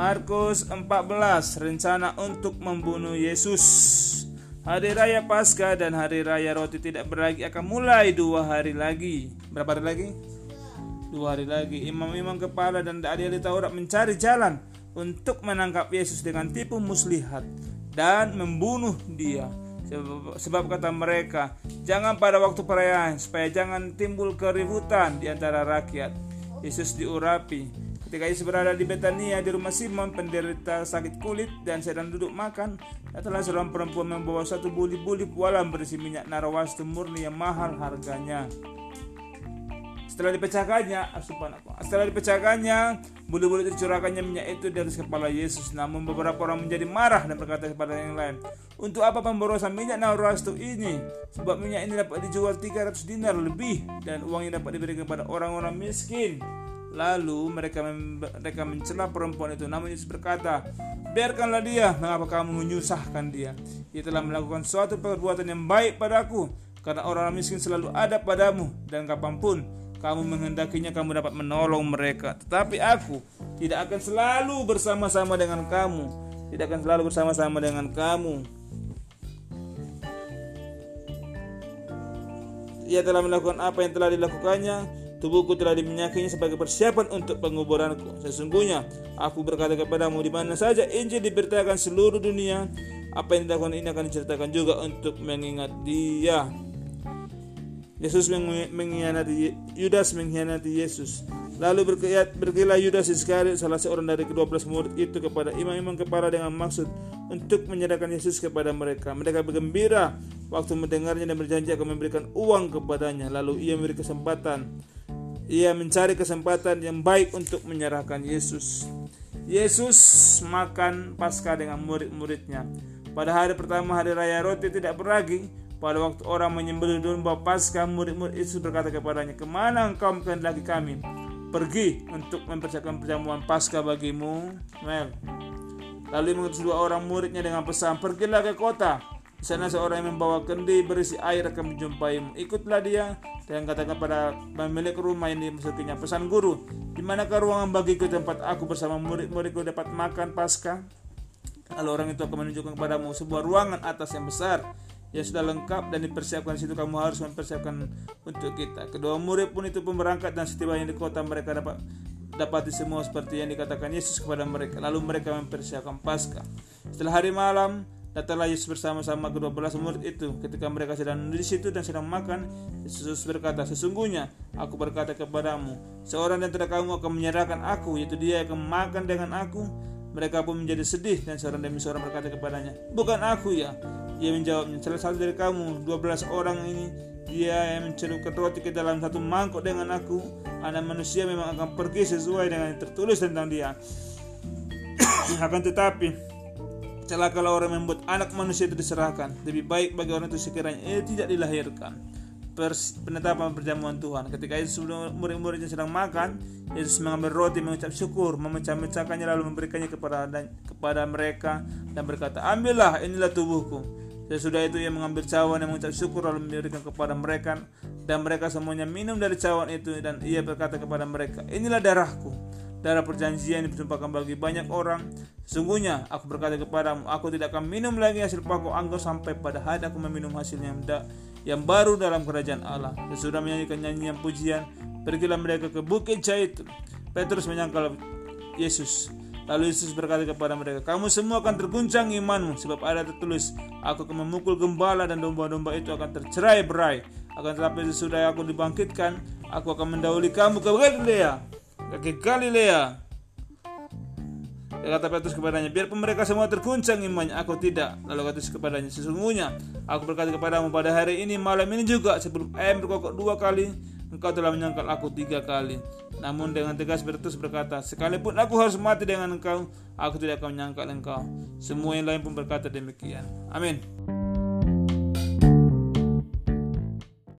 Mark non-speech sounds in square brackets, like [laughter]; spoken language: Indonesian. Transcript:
Markus 14 rencana untuk membunuh Yesus. Hari raya Paskah dan hari raya roti tidak beragi akan mulai dua hari lagi. Berapa hari lagi? Dua hari lagi. Imam-imam kepala dan ahli Taurat mencari jalan untuk menangkap Yesus dengan tipu muslihat dan membunuh dia. Sebab, sebab kata mereka, jangan pada waktu perayaan supaya jangan timbul keributan di antara rakyat. Yesus diurapi Ketika Yesus berada di Betania di rumah Simon penderita sakit kulit dan sedang duduk makan, datanglah seorang perempuan membawa satu buli-buli pualam berisi minyak narawastu murni yang mahal harganya. Setelah dipecahkannya, asupan apa? Setelah dipecahkannya, bulu-bulu dicurahkannya minyak itu dari kepala Yesus. Namun beberapa orang menjadi marah dan berkata kepada yang lain, untuk apa pemborosan minyak narawastu ini? Sebab minyak ini dapat dijual 300 dinar lebih dan uangnya dapat diberikan kepada orang-orang miskin. Lalu mereka mereka mencela perempuan itu. Namun Yesus berkata, biarkanlah dia. Mengapa kamu menyusahkan dia? Dia telah melakukan suatu perbuatan yang baik padaku. Karena orang miskin selalu ada padamu dan kapan pun kamu menghendakinya kamu dapat menolong mereka. Tetapi aku tidak akan selalu bersama-sama dengan kamu. Tidak akan selalu bersama-sama dengan kamu. Ia telah melakukan apa yang telah dilakukannya Tubuhku telah diminyakinya sebagai persiapan untuk penguburanku. Sesungguhnya aku berkata kepadamu di mana saja Injil diberitakan seluruh dunia, apa yang dilakukan ini akan diceritakan juga untuk mengingat dia. Yesus mengkhianati Yudas mengkhianati Yesus. Lalu berkilah Yudas Iskariot salah seorang dari kedua belas murid itu kepada imam-imam kepala dengan maksud untuk menyerahkan Yesus kepada mereka. Mereka bergembira waktu mendengarnya dan berjanji akan memberikan uang kepadanya. Lalu ia memberi kesempatan ia mencari kesempatan yang baik untuk menyerahkan Yesus. Yesus makan Paskah dengan murid-muridnya. Pada hari pertama hari raya roti tidak beragi, pada waktu orang menyembelih domba Paskah, murid-murid Yesus berkata kepadanya, "Ke mana engkau menghendaki kami? Pergi untuk mempersiapkan perjamuan Paskah bagimu." Mel. Lalu mengutus dua orang muridnya dengan pesan, "Pergilah ke kota di sana seorang yang membawa kendi berisi air akan menjumpaimu. Ikutlah dia dan katakan kepada pemilik rumah yang dimasukinya. Pesan guru, di manakah ruangan bagiku tempat aku bersama murid-muridku dapat makan pasca? Lalu orang itu akan menunjukkan kepadamu sebuah ruangan atas yang besar yang sudah lengkap dan dipersiapkan di situ kamu harus mempersiapkan untuk kita. Kedua murid pun itu pun berangkat dan setibanya di kota mereka dapat dapati semua seperti yang dikatakan Yesus kepada mereka. Lalu mereka mempersiapkan Paskah. Setelah hari malam, Datanglah Yesus bersama-sama kedua belas murid itu. Ketika mereka sedang di situ dan sedang makan, Yesus berkata, Sesungguhnya aku berkata kepadamu, seorang dan tidak kamu akan menyerahkan aku, yaitu dia yang akan makan dengan aku. Mereka pun menjadi sedih dan seorang demi seorang berkata kepadanya, Bukan aku ya. Ia menjawabnya, salah satu dari kamu, dua belas orang ini, dia yang mencelupkan roti ke dalam satu mangkok dengan aku. Anak manusia memang akan pergi sesuai dengan yang tertulis tentang dia. [coughs] akan tetapi, Celakalah orang membuat anak manusia itu diserahkan. Lebih baik bagi orang itu sekiranya ia tidak dilahirkan. Pers penetapan perjamuan Tuhan. Ketika Yesus sebelum murid-muridnya sedang makan, Yesus mengambil roti, mengucap syukur, memecah-mecahkannya lalu memberikannya kepada dan, kepada mereka dan berkata, "Ambillah, inilah tubuhku." Sesudah itu ia mengambil cawan yang mengucap syukur lalu memberikan kepada mereka dan mereka semuanya minum dari cawan itu dan ia berkata kepada mereka, "Inilah darahku." Darah perjanjian ditumpahkan bagi banyak orang. Sesungguhnya aku berkata kepadamu, aku tidak akan minum lagi hasil paku anggur sampai pada hari aku meminum hasilnya yang, yang baru dalam kerajaan Allah. Sesudah menyanyikan nyanyian pujian, pergilah mereka ke bukit Zaitun. Petrus menyangkal Yesus. Lalu Yesus berkata kepada mereka, Kamu semua akan terguncang imanmu, sebab ada tertulis, Aku akan memukul gembala dan domba-domba itu akan tercerai berai. Akan tetapi sesudah aku dibangkitkan, aku akan mendahului kamu ke Galilea kaki Galilea. Kata Petrus kepadanya, biarpun mereka semua terguncang imannya, aku tidak. Lalu kata kepadanya, sesungguhnya aku berkata kepadamu pada hari ini, malam ini juga, sebelum ayam berkokok dua kali, engkau telah menyangkal aku tiga kali. Namun dengan tegas Petrus berkata, sekalipun aku harus mati dengan engkau, aku tidak akan menyangkal engkau. Semua yang lain pun berkata demikian. Amin.